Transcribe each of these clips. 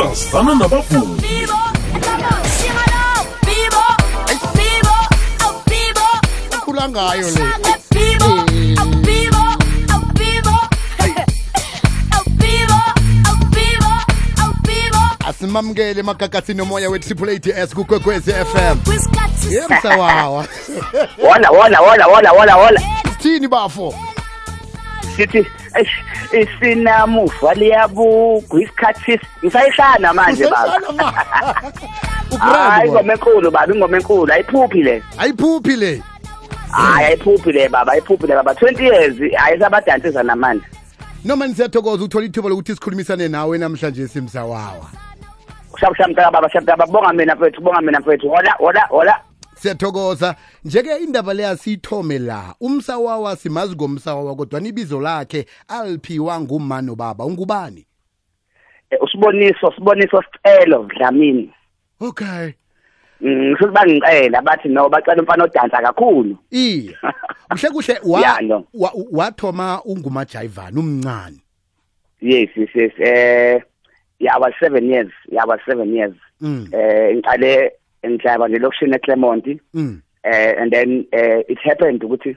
sasana nabavumi ukhula ngayo le. Asimamukele emagagathini omoya we-triple ads kukwekwezi fm yemsawawa wona wona wona wona wona wona sithini bafo? Sithi isinamuva liyabugwa isikhathi ngisayishana manje baba Usesana ma hayi ugrand ingoma enkulu baba ingoma enkulu ayiphuphi le ayiphuphi le hayi ayiphuphi le baba ayiphuphi le baba 20 years ayisabadansisa namanje noma nisiyathokoza uthola ithuba lokuthi sikhulumisane nawe namhlanje simsawawa shabu shabu mntaka baba shabu baba bonga mina mfethu bonga mina mfethu hola hola hola siyathokoza. Njeke indaba leya siyithome la umsawawa simazi ngomsawawa kodwa ibizo lakhe aliphiwa ngumano baba. Ungubani? Eh, usiboniso siboniso sicelo dlamini. Okay. Mm, futhi bangicela bathi no bacela umfana odansa kakhulu. Iye. Kuhle kuhle wa- wathoma ungumajayivani umncane yes yes yes eh yeah I was 7 years yeah I was 7 years. Mm. eh ngiqale ngihlaba nje lokushini eClermont Mm. eh and then eh it happened ukuthi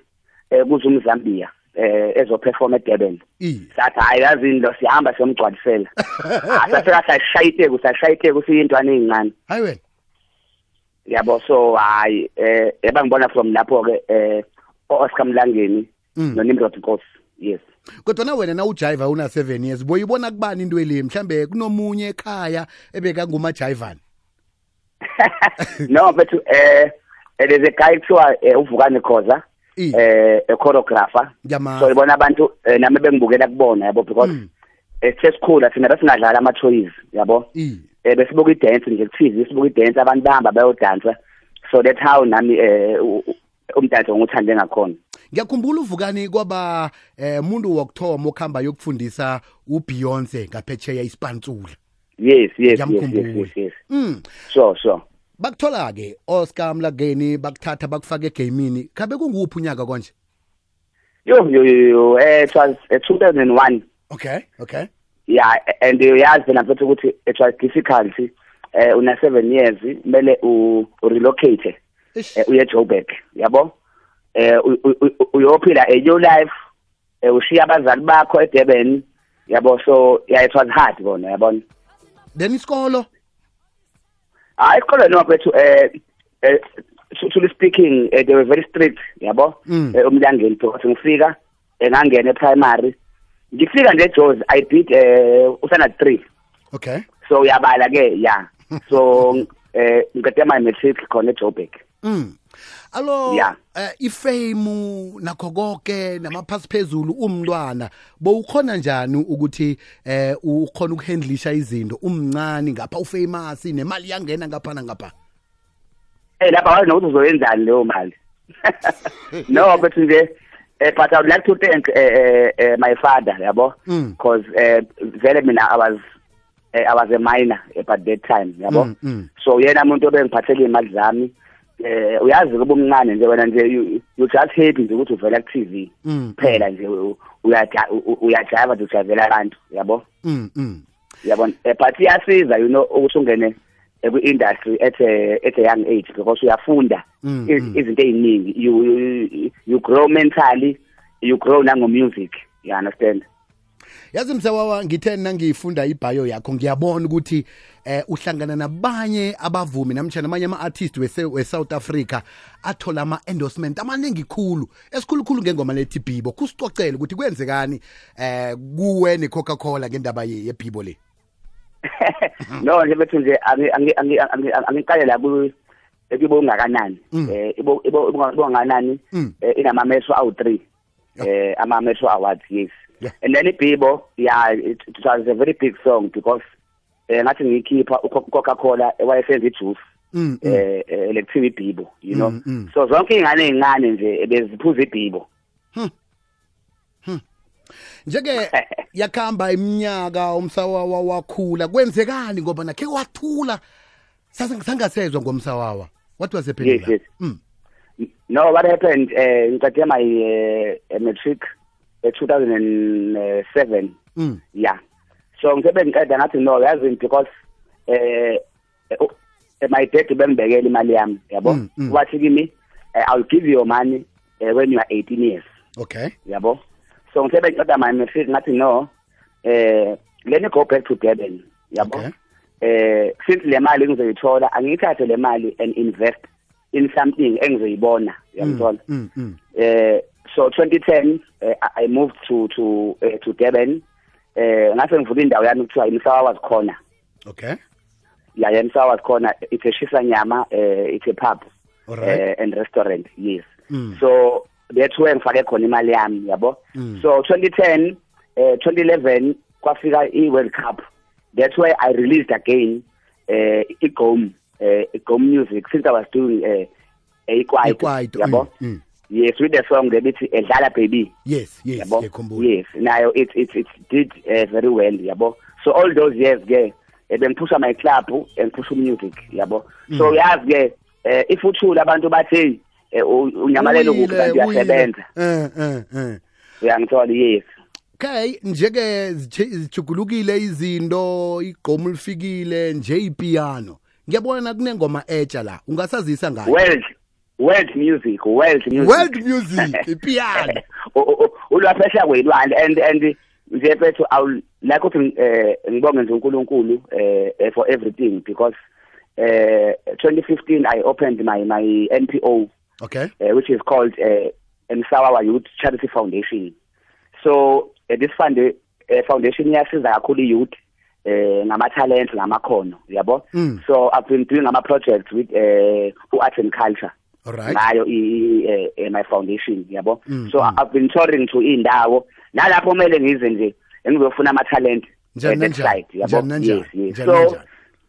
eh kuze umZambia eh ezo perform eDurban. Iye. Sathi hayi yazini lo sihamba siyomgcwalisela. Asafika sashayite kusashayite kusiyintwana ezincane hayi wena. Yabo so hayi eh ebangibona from lapho ke eh Oscar Mlangeni Mm. noNimrod Nkosi yes. Kodwa na wena na ujayiva una 7 years boyibona kubani into le? Mhlambe kunomunye ekhaya ebeka ngumajayivani no mfethu eh there's a guy kuthiwa eh, uvukani khoza eh a choreographer. So ibona abantu eh, nami bengibukela kubona yabo because Mm. eh sesikhula thina besingadlala ama toys yabo. Eh besibuka idance nje kuthize sibuka idance abantu bahamba bayodansa. So that's how nami eh umdanso ngikuthande ngakhona. Ngiyakhumbula uvukani kwaba eh muntu wokuthoma okuhamba yokufundisa uBeyonce ngaphetsheya ispantsula yes yes yes yes yes, mm. Sure sure. Bakuthola ke Oscar Mlageni bakuthatha bakufaka egamini. Khabe kunguphi unyaka konje yo yo yo, eh it was eh, 2001 okay okay. Yeah and uyazi mfethu ukuthi it was difficult eh una 7 years kumele u relocate eh, uye Joburg yabo? Eh uyophila a new life eh ushiya abazali bakho eDurban yabo? So yeah it was hard bona yabona? Then isikolo? Hayi isikole no mfethu eh eh truly speaking eh, they were very strict yabo? Mm. eh, umlangeni because ngifika eh, ngangena e-primary. Ngifika nje Jones I did eh usana 3 okay. So uyabala ke yeah so eh ngiqede my matric khona eJoburg. Mm. Alo Yeah. eh, ifame nakho konke namaphasi phezulu umntwana. Bowukhona njani ukuthi eh ukhona ukuhandlisha izinto? Umncane ngapha ufamous nemali yangena ngapha ngapha eh lapha wazi nokuthi uzoyenzani leyo mali. No but nje eh but I would like to thank eh, eh, eh, my father yabo? Mm. because eh vele mina I was eh, I was a minor at that time yabo? Mm, mm. so yena umuntu obengiphathele imali zami. Eh uyazi kuba umncane nje wena nje you, you just happy nje ukuthi uvela ku TV Mm, phela nje u- uyaja- u- uyajiva nje ujavela abantu yabo? Mm mm. Yabona eh, but iyasiza you know ukuthi ungene eh, kwi-industry at a, at a young age because uyafunda Mm, i- mm. izinto ey'ningi you, you, you grow mentally you grow nango-music you understand? Yazi msawawa ngithe nangiyifunda ibhayo yakho. Ngiyabona ukuthi eh uhlangana nabanye abavumi namtshana amanye ama-artist we-south africa athola ama-endorsement amaningi khulu esikhulukhulu ngengoma lethi bhibo kusicocele ukuthi kwenzekani eh kuwe ne-coca-cola ngendaba ye- yebhibo le? No nje bethu nje angiqalela angiqale la kubo ungakanani Mm. eh ibo ibo ibo ungakanani Mm. eh, awu-three eh awards yes Yeah. and then ibhibo yeah it, it was a very big song because eh ngathi ngiyikhipha ucoca cola ewayesenza ijuice um mm. eh eh, electric ibhibo you know Mm, mm. so zonke iy'ngane ey'ncane nje ebeziphuza ibhibo njeke yakuhamba iminyaka umsawawa wakhula kwenzekani ngoba nakhe wathula sangasezwa ngomsawawa what was happening yes yes. mm. no what happened eh ngicade my uh, matric eh, 2007 Mm. yeah so ngithe bengiqeda ngathi no yazi because eh u- eh, my dad bengibekela imali yami yabo Mm, mm. wathi kimi eh, I'll give you your money eh, when you are 18 years okay yabo so ngithe bengiqeda my matric ngathi no eh let me go back to Durban yabo Okay. eh since le mali ngizoyithola angiyithathe le mali and invest in something engizoyibona yabona mm, mm. eh so 2010 uh, I I moved to to uh, to Durban. Um ngase ngivula indawo yami kuthiwa imsawa was corner. Okay. Yeah imsawa was corner it's a shisa nyama eh it's a pub eh, and restaurant yes. Mm. so that's where ngifake khona imali yami yabo? Mm. so 2010 eh 2011 kwafika i World Cup. That's why I released again eh igom eh igom music since I was doing eh ikwaito Ikwaito, yabo? mm, mm. Yes with the song lebithi edlala baby. Yes yes ngiyakhumbula. Yes nayo it it it did uh, very well yabo. So all those years ke eh, bengiphusha my club engiphusha music yabo. So Mm. yazi ke eh, if uthula abantu bathi eh, u- unyamalele Uyile, ukuphi kanti uyasebenza. Eh eh eh. Uyangithola yes. Okay njeke zijugulukile izinto igqomu lifikile nje ipiano. Ngiyabona kunengoma etsha la ungasazisa ngayo? World world music world music. World music ipiano ulwaphesha kwelwandle and and nje bethu i would like ukuthi eh, ngibonge nje uNkulunkulu eh, for everything because eh 2015 i opened my my NPO okay. uh, which is called uh, Msawawa Youth Charity Foundation. So uh, this fund uh, foundation iyasiza kakhulu youth eh ngama talent ngamakhono yabo? Mm. so i've been doing ama projects with eh art and culture alright ngayo i eh, eh, my foundation yabo Mm, so mm. i've been touring to indawo nalapho kumele ngize nje engizofuna ama talent Njani at that nanjani? site, yabo Njani nanjani? yes yes Njani so nanjani?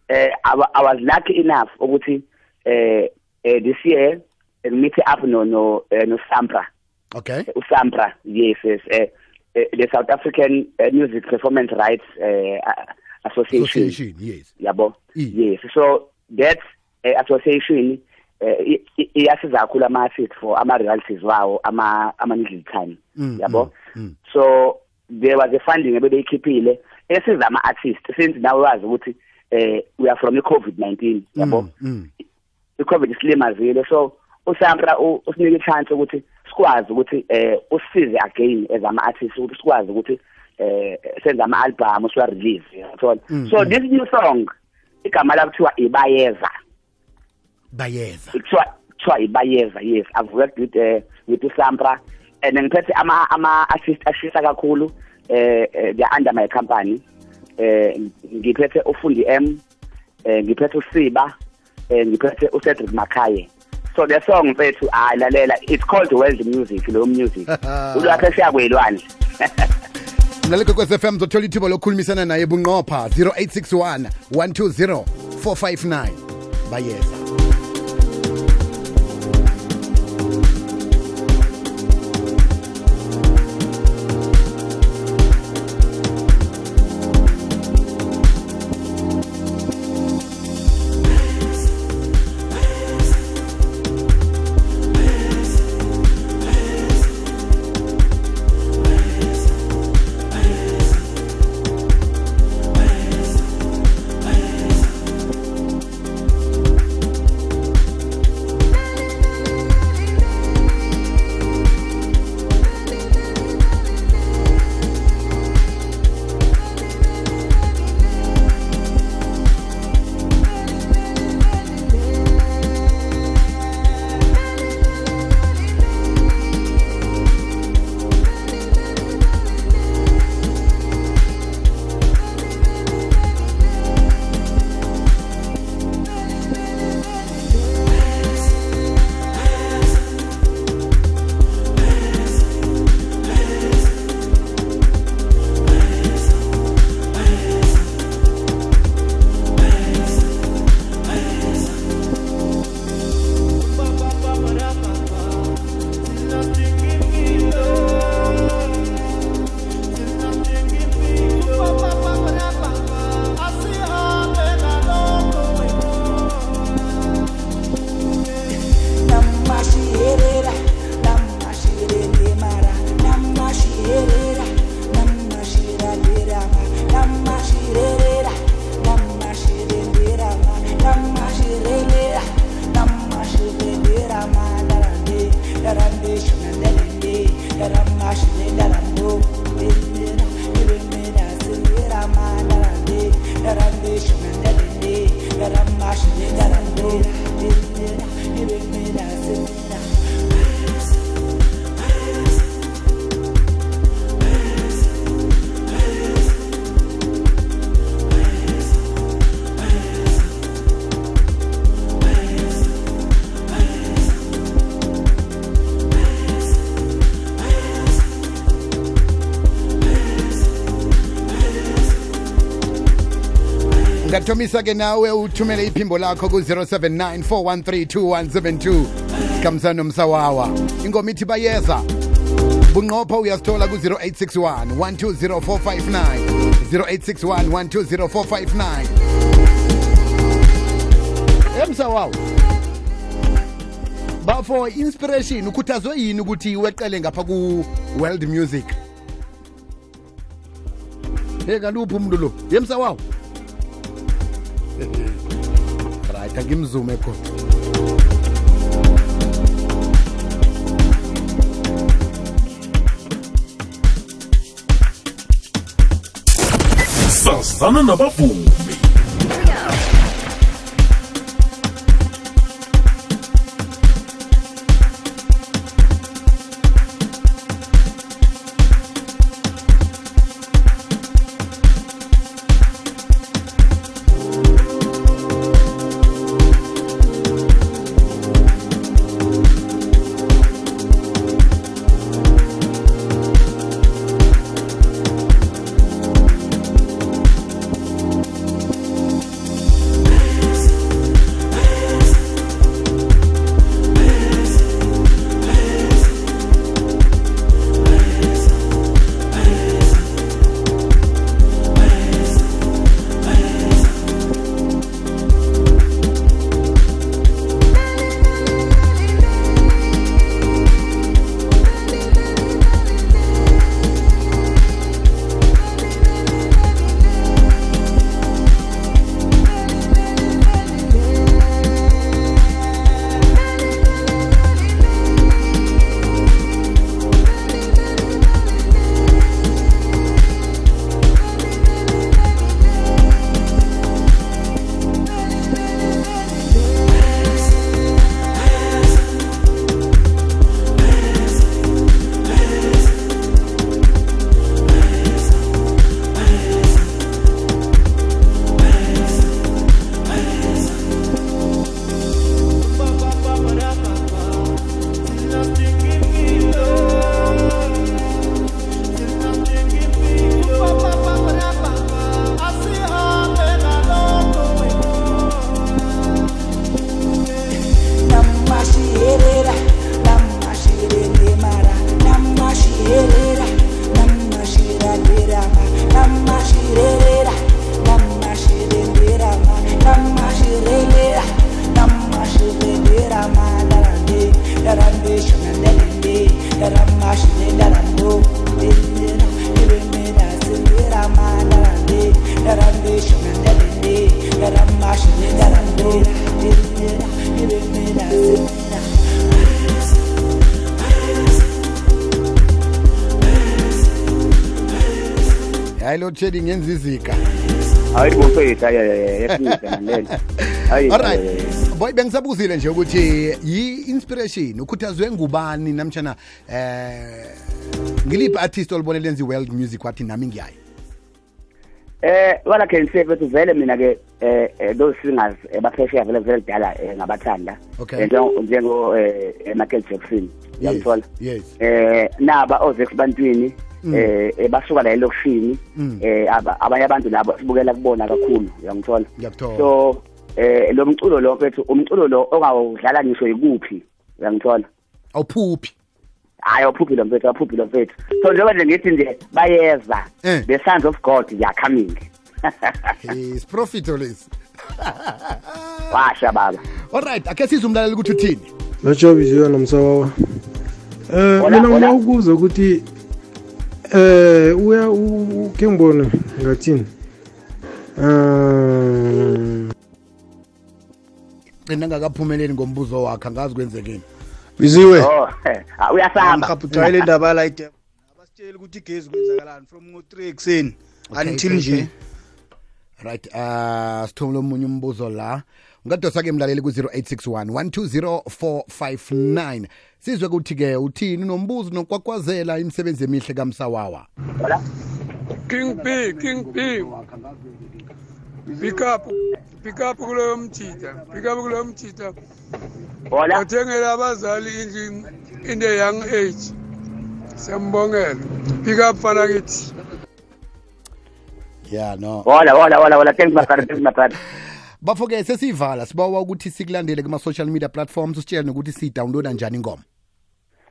eh I, wa- I was lucky enough ukuthi eh eh, this year eh, meet up no no eh, no Sampra okay uSampra yes yes eh, eh, the South African eh, Music Performance Rights eh, a- Association association yes yabo I. yes so that eh, association eh, i- i- iyasiza kakhulu ama artists for ama royalties wawo ama ama needle time Mm, yabo mm, mm. so there was a funding ebebeyikhiphile esiza ama artists since nawe wazi ukuthi eh we are from the covid-19 yabo Mm, mm. i-covid isilimazile so usampra u- usinike chance ukuthi sikwazi ukuthi eh usisize again as ama artists ukuthi sikwazi ukuthi eh senze ama album siwa release yathola Mm, so mm. this new song igama la kuthiwa ibayeza bayeza kuthiwa kuthiwa ibayeza yes i've worked with uh, with usampra and ngiphethe ama ama artist ashisa kakhulu eh eh, they are under my company. Eh ngiphethe ufundi M eh ngiphethe usiba eh ngiphethe uCedric Makaye so the song mfethu alalela it's called world music lo music. Ulwakhe siyakwelwandle mlaleke kwes FM zothola ithuba lokukhulumisana naye bunqopha 0861 120 459 bayeza. giving me that. Ungathomisa ke nawe uthumele iphimbo lakho ku-079 413 sikhambisana nomsawawa. Ingoma ithi bayeza. Bunqopha uyasithola ku-0861 120459 0861 120459 emsawawa inspiration ukhuthazwe yini ukuthi weqele ngapha ku-world music? Hey kaluphi umntu lo? Yemsawawa right angimzume khona sazana nabavumi yayilotshedingenza izika hayi bofethu hayi hayi hayi hayi boy bengisabuzile nje ukuthi yi-inspiration ukhuthazwe ngubani namtshana eh ngiliphi artist olubone lenza i-world music wathi nami ngiyayo eh wala can say bethu vele mina ke eh eh, those singers eh, baphesheya vele vele dala um ngabathanda. Eh, njengo njengo eh, eh, Michael Jackson yamthola yes eh naba ozex bantwini Mm. eh eh, basuka la elokishini um eh aba- abanye abantu labo sibukela kubona kakhulu yangithola so eh lo mculo lo mfethu umculo lo ongawudlala ngisho ikuphi uyangithola? Awuphuphi. Hayi awuphuphi lo mfethu awuphuphi lo mfethu. So njengoba nje ngithi nje bayeza Eh. the sons of god they are coming. Isiprofito lesi washa baba. Alright akhe size umlaleli ukuthi uthini? Lajobiziyo nomsawawa eh mina ngina ukuza ukuthi eh uya ke ngibone ngathini? Um gcina ngakaphumeleli ngombuzo wakhe angazi kwenzekeni biziwe. Oh ah, uyasaba mrhabhutshwaye le ndaba la ide abasitsheli ukuthi igezi kwenzakalani from ngo-3 ekuseni. Okay, until okay, nje? okay. right uh sithomela omunye umbuzo la. Ungadosa-ke mlaleli ku-0861 120459 sizwe kuthi-ke uthini unombuzo nokwakwazela imisebenzi emihle kamsawawa? Hola. King B, King B. Pick up, pick up kuleyo mthitha, pick up kuleyo mthitha. Hola. Wathengela abazali indlu in the young age. Siyambongela. Pick up fana kithi. ya no Hola, hola, hola, hola. Thanks my brother, thanks my brother. bafo-ke sesiyivala sibawa ukuthi sikulandele kuma-social media platforms usitshele nokuthi siyidownloada njani ingoma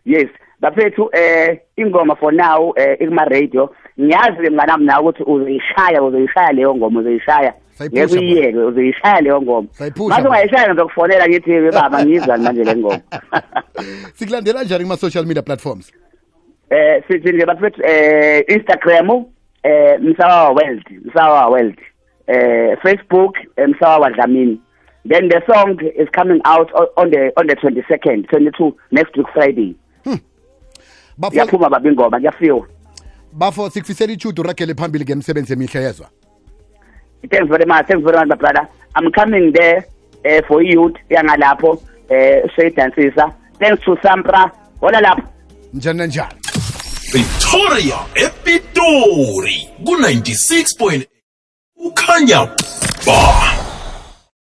Yes. Bafethu eh ingoma for now eh ikuma radio. Ngiyazi mnganami nawe ukuthi uzoyishaya uzoyishaya leyo ngoma uzoyishaya. Sayiphusha, Ngeke uyiyeke uzoyishaya leyo ngoma. Mase ungayishaya ngizokufonela ngithi baba ngizwa manje le ngoma. sikulandela njani kuma-social media platforms eh sithi nje bafethu eh Instagram eh Msawa World Msawa World eh Facebook eh, Msawa Wadlamini then the song is coming out on the on the 22nd 22 next week Friday hmm. yaphuma baba ingoma kuyafiwa bafo sikufisela ichudu uragele phambili ngemisebenzi emihle yezwa. Thanks very much thanks very much my brother. I'm coming there eh for youth yangalapho eh soyidansisa thanks to Sampra hola lapho. Njani nanjani? Victoria Epitori ku 96.8 ukhanya ba